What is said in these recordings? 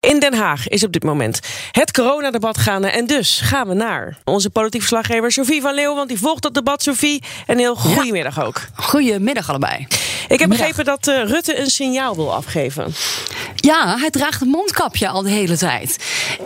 In Den Haag is op dit moment het coronadebat gaande. En dus gaan we naar onze politiek verslaggever Sophie van Leeuwen. Want die volgt dat debat, Sophie. En heel goedemiddag ook. Goedemiddag allebei. Ik heb begrepen dat uh, Rutte een signaal wil afgeven. Ja, hij draagt een mondkapje al de hele tijd.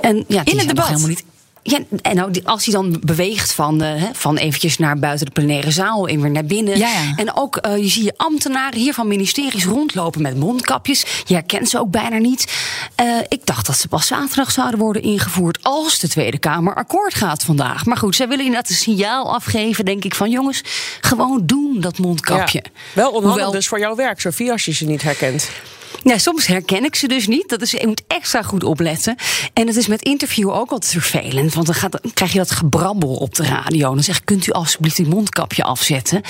En ja, in het debat. Helemaal niet ja, en nou, als hij dan beweegt van, uh, van eventjes naar buiten de plenaire zaal en weer naar binnen. Ja, ja. En ook uh, je zie je ambtenaren hier van ministeries rondlopen met mondkapjes. Je herkent ze ook bijna niet. Uh, ik dacht dat ze pas zaterdag zouden worden ingevoerd als de Tweede Kamer akkoord gaat vandaag. Maar goed, zij willen inderdaad een signaal afgeven, denk ik, van jongens, gewoon doen dat mondkapje. Ja, wel onhandig Hoewel... dus voor jouw werk, Sofie, als je ze niet herkent. Ja, soms herken ik ze dus niet. Dat is, je moet extra goed opletten. En het is met interview ook altijd vervelend. Want dan, gaat, dan krijg je dat gebrabbel op de radio. Dan zeg ik, kunt u alsjeblieft uw mondkapje afzetten?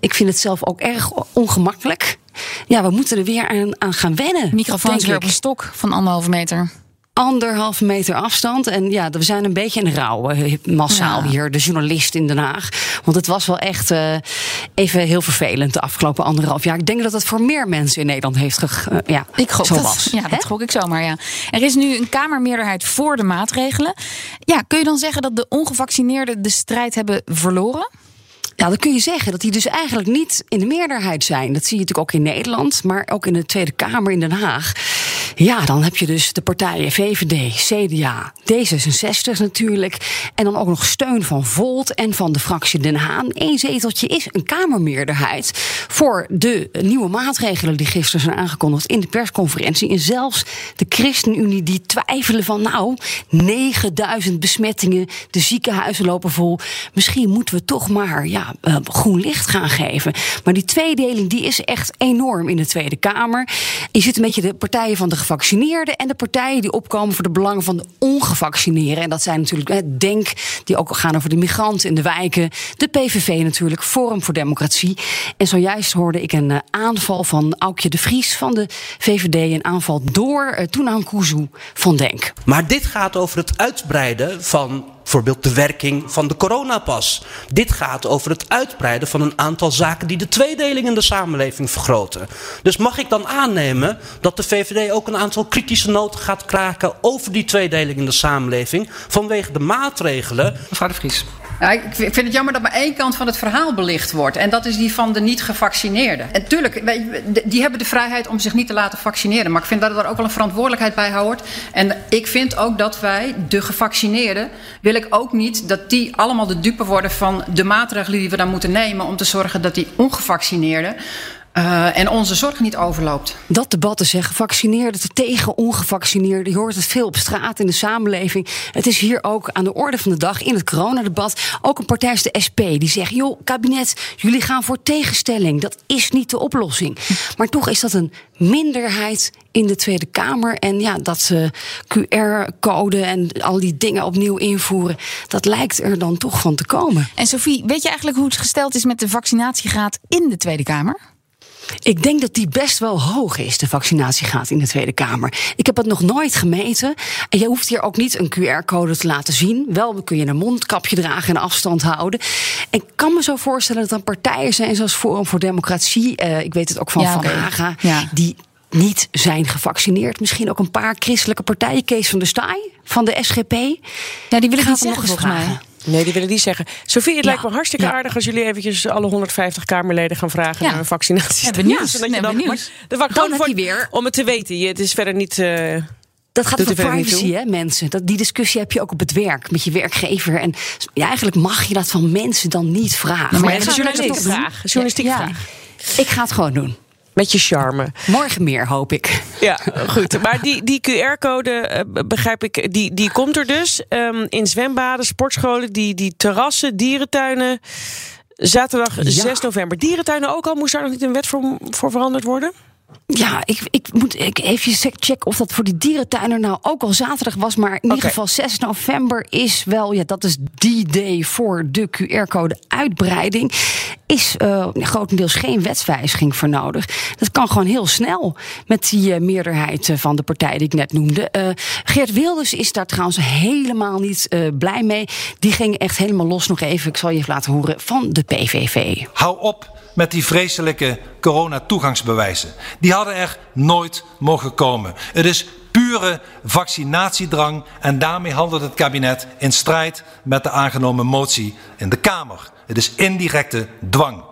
Ik vind het zelf ook erg ongemakkelijk. Ja, we moeten er weer aan, aan gaan wennen. Microfoons weer op een stok van anderhalve meter anderhalve meter afstand. En ja, we zijn een beetje in rouw massaal ja. hier, de journalist in Den Haag. Want het was wel echt uh, even heel vervelend de afgelopen anderhalf jaar. Ik denk dat het voor meer mensen in Nederland heeft ge uh, ja, ik gok zo dat, was. Ja, dat gok ik zomaar, ja. Er is nu een Kamermeerderheid voor de maatregelen. Ja, kun je dan zeggen dat de ongevaccineerden de strijd hebben verloren? Ja, dan kun je zeggen dat die dus eigenlijk niet in de meerderheid zijn. Dat zie je natuurlijk ook in Nederland, maar ook in de Tweede Kamer in Den Haag. Ja, dan heb je dus de partijen VVD, CDA, D66 natuurlijk. En dan ook nog steun van Volt en van de fractie Den Haan. Eén zeteltje is een Kamermeerderheid voor de nieuwe maatregelen die gisteren zijn aangekondigd in de persconferentie. En zelfs de ChristenUnie die twijfelen van nou, 9000 besmettingen, de ziekenhuizen lopen vol. Misschien moeten we toch maar ja, uh, groen licht gaan geven. Maar die tweedeling die is echt enorm in de Tweede Kamer. Je zit een beetje de partijen van de gevaccineerden en de partijen die opkomen voor de belangen van de ongevaccineerden. En dat zijn natuurlijk het Denk, die ook gaan over de migranten in de wijken. De PVV natuurlijk, Forum voor Democratie. En zojuist hoorde ik een uh, aanval van Aukje de Vries van de VVD. Een aanval door uh, van Denk. Maar dit gaat over het uitbreiden van bijvoorbeeld de werking van de coronapas. Dit gaat over het uitbreiden van een aantal zaken die de tweedeling in de samenleving vergroten. Dus mag ik dan aannemen dat de VVD ook een aantal kritische noten gaat kraken over die tweedeling in de samenleving vanwege de maatregelen? Mevrouw de Vries. Ik vind het jammer dat maar één kant van het verhaal belicht wordt. En dat is die van de niet-gevaccineerden. En tuurlijk, die hebben de vrijheid om zich niet te laten vaccineren. Maar ik vind dat er ook wel een verantwoordelijkheid bij hoort. En ik vind ook dat wij, de gevaccineerden, wil ik ook niet dat die allemaal de dupe worden van de maatregelen die we dan moeten nemen om te zorgen dat die ongevaccineerden uh, en onze zorg niet overloopt. Dat debat te zeggen, gevaccineerden tegen ongevaccineerden. Je hoort het veel op straat in de samenleving. Het is hier ook aan de orde van de dag in het coronadebat. Ook een partij als de SP die zegt: joh, kabinet, jullie gaan voor tegenstelling. Dat is niet de oplossing. Maar toch is dat een minderheid in de Tweede Kamer. En ja, dat ze QR-code en al die dingen opnieuw invoeren, dat lijkt er dan toch van te komen. En Sophie, weet je eigenlijk hoe het gesteld is met de vaccinatiegraad in de Tweede Kamer? Ik denk dat die best wel hoog is, de vaccinatiegraad in de Tweede Kamer. Ik heb het nog nooit gemeten. En je hoeft hier ook niet een QR-code te laten zien. Wel kun je een mondkapje dragen en afstand houden. En ik kan me zo voorstellen dat er partijen zijn, zoals Forum voor Democratie. Uh, ik weet het ook van ja, Van Haga. Ja. Die niet zijn gevaccineerd. Misschien ook een paar christelijke partijen. Kees van der Staaij van de SGP. Ja, die willen het nog eens volgens mij. Nee, die willen die zeggen. Sophie, het ja. lijkt me hartstikke ja. aardig als jullie eventjes alle 150 Kamerleden gaan vragen ja. naar een vaccinatie. Ja, benieuwd. Ja, nee, dan, benieuwd. Heb je weer. Om het te weten. Je, het is verder niet. Uh, dat gaat over privacy, hè, mensen. Dat, die discussie heb je ook op het werk met je werkgever. En ja, eigenlijk mag je dat van mensen dan niet vragen. Nou, maar, maar ja, journalistieke vraag. Journalistieke vraag. Ik ga het gewoon doen. Met je charme. Morgen meer, hoop ik. Ja, goed. Maar die, die QR-code, uh, begrijp ik, die, die komt er dus. Um, in zwembaden, sportscholen, die, die terrassen, dierentuinen. Zaterdag ja. 6 november. Dierentuinen ook al? Moest daar nog niet een wet voor, voor veranderd worden? Ja, ik, ik moet ik even checken of dat voor die dierentuiner nou ook al zaterdag was. Maar in okay. ieder geval 6 november is wel, ja, dat is die day voor de QR-code uitbreiding. is uh, grotendeels geen wetswijziging voor nodig. Dat kan gewoon heel snel met die uh, meerderheid van de partij die ik net noemde. Uh, Geert Wilders is daar trouwens helemaal niet blij mee. Die ging echt helemaal los nog even, ik zal je even laten horen, van de PVV. Hou op met die vreselijke corona-toegangsbewijzen. Die hadden er nooit mogen komen. Het is pure vaccinatiedrang en daarmee handelt het kabinet in strijd met de aangenomen motie in de Kamer. Het is indirecte dwang.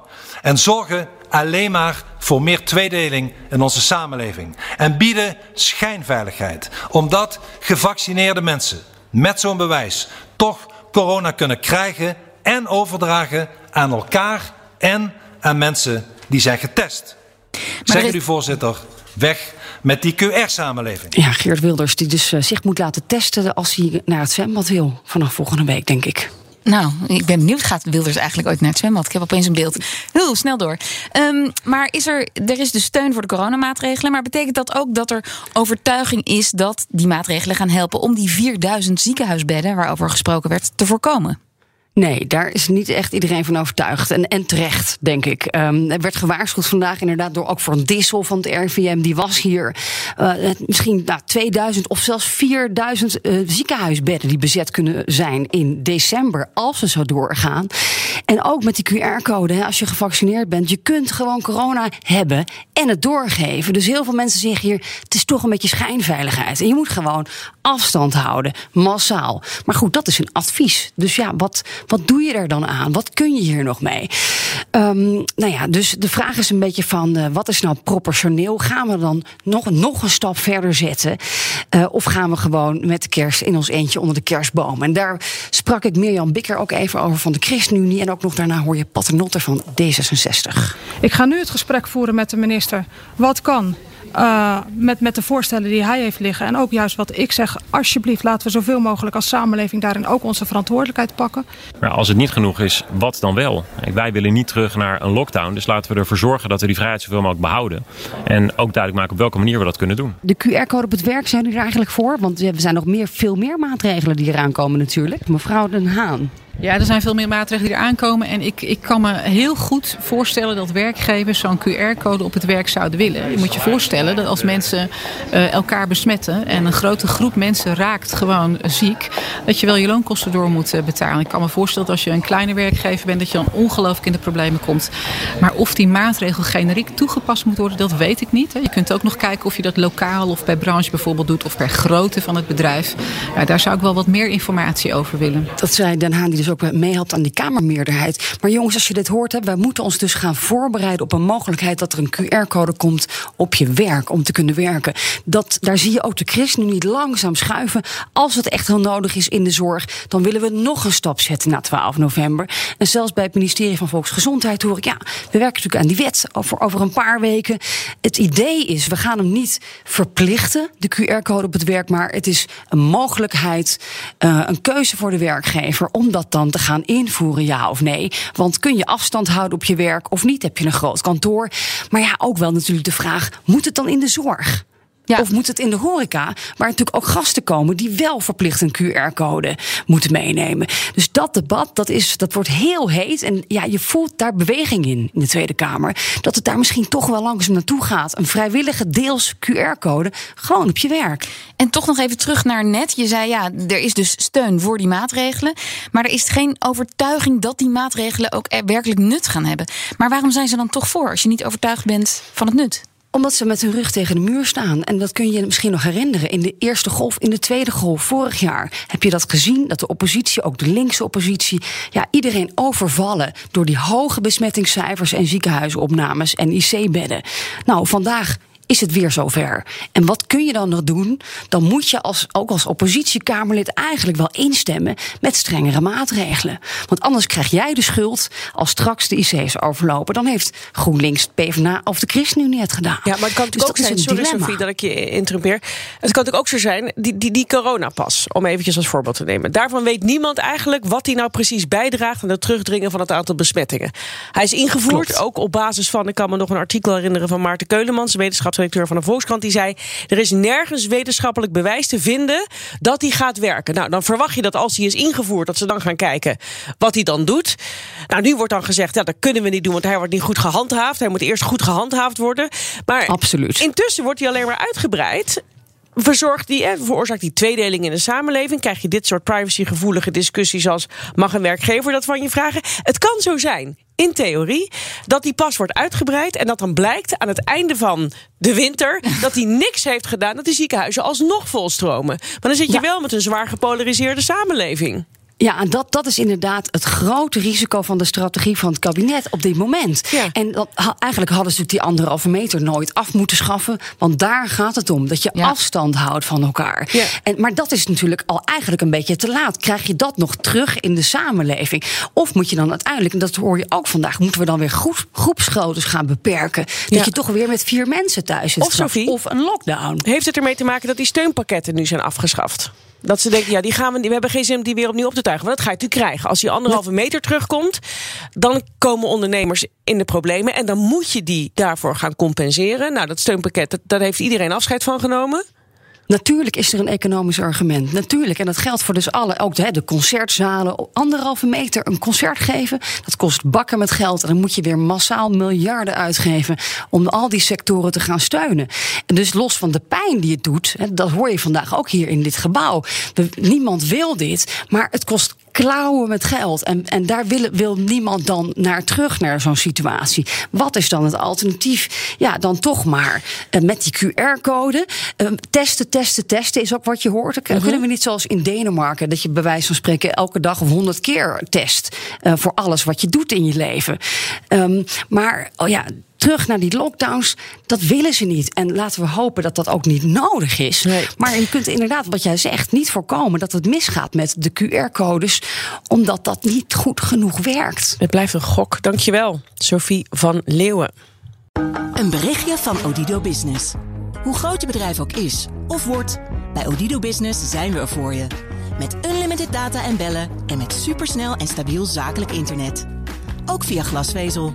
En zorgen alleen maar voor meer tweedeling in onze samenleving. En bieden schijnveiligheid, omdat gevaccineerde mensen met zo'n bewijs toch corona kunnen krijgen en overdragen aan elkaar en aan mensen die zijn getest. Zeg u, voorzitter, weg met die QR-samenleving. Ja, Geert Wilders, die dus uh, zich moet laten testen als hij naar het zwembad wil. Vanaf volgende week, denk ik. Nou, ik ben benieuwd, gaat Wilders eigenlijk ooit naar het zwembad? Ik heb opeens een beeld. Heel snel door. Um, maar is er, er is dus steun voor de coronamaatregelen. Maar betekent dat ook dat er overtuiging is dat die maatregelen gaan helpen om die 4000 ziekenhuisbedden waarover gesproken werd te voorkomen? Nee, daar is niet echt iedereen van overtuigd. En, en terecht, denk ik. Um, er werd gewaarschuwd vandaag inderdaad door ook een dissel van het RVM. Die was hier uh, misschien nou, 2000 of zelfs 4000 uh, ziekenhuisbedden die bezet kunnen zijn in december. Als ze zo doorgaan. En ook met die QR-code, als je gevaccineerd bent, je kunt gewoon corona hebben en het doorgeven. Dus heel veel mensen zeggen hier: het is toch een beetje schijnveiligheid. En je moet gewoon afstand houden, massaal. Maar goed, dat is een advies. Dus ja, wat wat doe je er dan aan? Wat kun je hier nog mee? Um, nou ja, dus de vraag is een beetje van uh, wat is nou proportioneel? Gaan we dan nog, nog een stap verder zetten? Uh, of gaan we gewoon met de kerst in ons eentje onder de kerstboom? En daar sprak ik Mirjam Bikker ook even over van de ChristenUnie. En ook nog daarna hoor je Paternotte van D66. Ik ga nu het gesprek voeren met de minister. Wat kan? Uh, met, met de voorstellen die hij heeft liggen. En ook juist wat ik zeg, alsjeblieft laten we zoveel mogelijk als samenleving daarin ook onze verantwoordelijkheid pakken. Maar als het niet genoeg is, wat dan wel? Wij willen niet terug naar een lockdown. Dus laten we ervoor zorgen dat we die vrijheid zoveel mogelijk behouden. En ook duidelijk maken op welke manier we dat kunnen doen. De QR-code op het werk zijn u er eigenlijk voor? Want er zijn nog meer, veel meer maatregelen die eraan komen natuurlijk. Mevrouw Den Haan. Ja, er zijn veel meer maatregelen die eraan komen. En ik, ik kan me heel goed voorstellen dat werkgevers zo'n QR-code op het werk zouden willen. Je moet je voorstellen dat als mensen uh, elkaar besmetten en een grote groep mensen raakt gewoon ziek, dat je wel je loonkosten door moet uh, betalen. Ik kan me voorstellen dat als je een kleine werkgever bent, dat je dan ongelooflijk in de problemen komt. Maar of die maatregel generiek toegepast moet worden, dat weet ik niet. Je kunt ook nog kijken of je dat lokaal of per branche bijvoorbeeld doet of per grootte van het bedrijf. Daar zou ik wel wat meer informatie over willen. Dat zei Den Haan, die dus ook meehelpt aan die Kamermeerderheid. Maar jongens, als je dit hoort, hè, wij moeten ons dus gaan voorbereiden op een mogelijkheid dat er een QR-code komt op je werk om te kunnen werken. Dat, daar zie je ook de christen nu niet langzaam schuiven. Als het echt heel nodig is in de zorg, dan willen we nog een stap zetten na 12 november. En zelfs bij het ministerie van Volksgezondheid hoor ik, ja, we werken natuurlijk aan die wet over, over een paar weken. Het idee is, we gaan hem niet verplichten, de QR-code op het werk, maar het is een mogelijkheid, uh, een keuze voor de werkgever om dat dan te gaan invoeren, ja of nee? Want kun je afstand houden op je werk of niet? Heb je een groot kantoor? Maar ja, ook wel natuurlijk de vraag: moet het dan in de zorg? Ja. Of moet het in de horeca, waar natuurlijk ook gasten komen die wel verplicht een QR-code moeten meenemen. Dus dat debat, dat, is, dat wordt heel heet. En ja, je voelt daar beweging in, in de Tweede Kamer. Dat het daar misschien toch wel langzaam naartoe gaat. Een vrijwillige deels QR-code, gewoon op je werk. En toch nog even terug naar net. Je zei ja, er is dus steun voor die maatregelen. Maar er is geen overtuiging dat die maatregelen ook werkelijk nut gaan hebben. Maar waarom zijn ze dan toch voor als je niet overtuigd bent van het nut? Omdat ze met hun rug tegen de muur staan. En dat kun je misschien nog herinneren. In de eerste golf, in de tweede golf, vorig jaar heb je dat gezien. Dat de oppositie, ook de linkse oppositie, ja, iedereen overvallen door die hoge besmettingscijfers en ziekenhuisopnames en IC-bedden. Nou, vandaag is het weer zover. En wat kun je dan nog doen? Dan moet je als, ook als oppositiekamerlid eigenlijk wel instemmen met strengere maatregelen. Want anders krijg jij de schuld als straks de IC's overlopen. Dan heeft GroenLinks, PvdA of de ChristenUnie het gedaan. Ja, maar het kan dus ook zijn, sorry Sophie dat ik je interrumpeer. Het kan natuurlijk ook zo zijn, die, die, die coronapas, om eventjes als voorbeeld te nemen. Daarvan weet niemand eigenlijk wat hij nou precies bijdraagt aan het terugdringen van het aantal besmettingen. Hij is ingevoerd, ook op basis van, ik kan me nog een artikel herinneren van Maarten Keulemans, wetenschapsredacteur hoofdredacteur van de Volkskrant, die zei: er is nergens wetenschappelijk bewijs te vinden dat die gaat werken. Nou, dan verwacht je dat als hij is ingevoerd, dat ze dan gaan kijken wat hij dan doet. Nou, nu wordt dan gezegd, ja, dat kunnen we niet doen, want hij wordt niet goed gehandhaafd. Hij moet eerst goed gehandhaafd worden. Maar Absoluut. intussen wordt hij alleen maar uitgebreid verzorgt die, eh, veroorzaakt die tweedeling in de samenleving. Krijg je dit soort privacygevoelige discussies als mag een werkgever dat van je vragen? Het kan zo zijn, in theorie, dat die pas wordt uitgebreid en dat dan blijkt aan het einde van de winter dat hij niks heeft gedaan, dat die ziekenhuizen alsnog volstromen. Maar dan zit je Ja. wel met een zwaar gepolariseerde samenleving. Ja, dat, dat is inderdaad het grote risico van de strategie van het kabinet op dit moment. Ja. En dat, eigenlijk hadden ze natuurlijk die anderhalve meter nooit af moeten schaffen. Want daar gaat het om, dat je Ja. afstand houdt van elkaar. Ja. En, maar dat is natuurlijk al eigenlijk een beetje te laat. Krijg je dat nog terug in de samenleving? Of moet je dan uiteindelijk, en dat hoor je ook vandaag... moeten we dan weer groep, groepsgroottes gaan beperken? Dat je toch weer met vier mensen thuis zit Of. Sophie? Of een lockdown. Heeft het ermee te maken dat die steunpakketten nu zijn afgeschaft? Dat ze denken, ja, die gaan we, we hebben geen zin om die weer opnieuw op te tuigen. Want dat ga je natuurlijk krijgen. Als die anderhalve meter terugkomt, dan komen ondernemers in de problemen. En dan moet je die daarvoor gaan compenseren. Nou, dat steunpakket, dat, daar heeft iedereen afscheid van genomen. Natuurlijk is er een economisch argument. Natuurlijk. En dat geldt voor dus alle. Ook de, de concertzalen. Anderhalve meter een concert geven. Dat kost bakken met geld. En dan moet je weer massaal miljarden uitgeven. om al die sectoren te gaan steunen. En dus los van de pijn die het doet. Dat hoor je vandaag ook hier in dit gebouw. Niemand wil dit. Maar het kost klauwen met geld. En, en daar wil, wil niemand dan naar terug, naar zo'n situatie. Wat is dan het alternatief? Ja, dan toch maar eh, met die QR-code. eh, testen, testen, testen is ook wat je hoort. Dan Kunnen we niet zoals in Denemarken... dat je bij wijze van spreken elke dag of honderd keer test... eh, voor alles wat je doet in je leven. Ehm, maar, oh ja... Terug naar die lockdowns, dat willen ze niet. En laten we hopen dat dat ook niet nodig is. Nee. Maar je kunt inderdaad, wat jij zegt, niet voorkomen dat het misgaat met de QR-codes, omdat dat niet goed genoeg werkt. Het blijft een gok. Dankjewel, Sophie van Leeuwen. Een berichtje van Odido Business. Hoe groot je bedrijf ook is of wordt, bij Odido Business zijn we er voor je. Met unlimited data en bellen en met supersnel en stabiel zakelijk internet. Ook via glasvezel.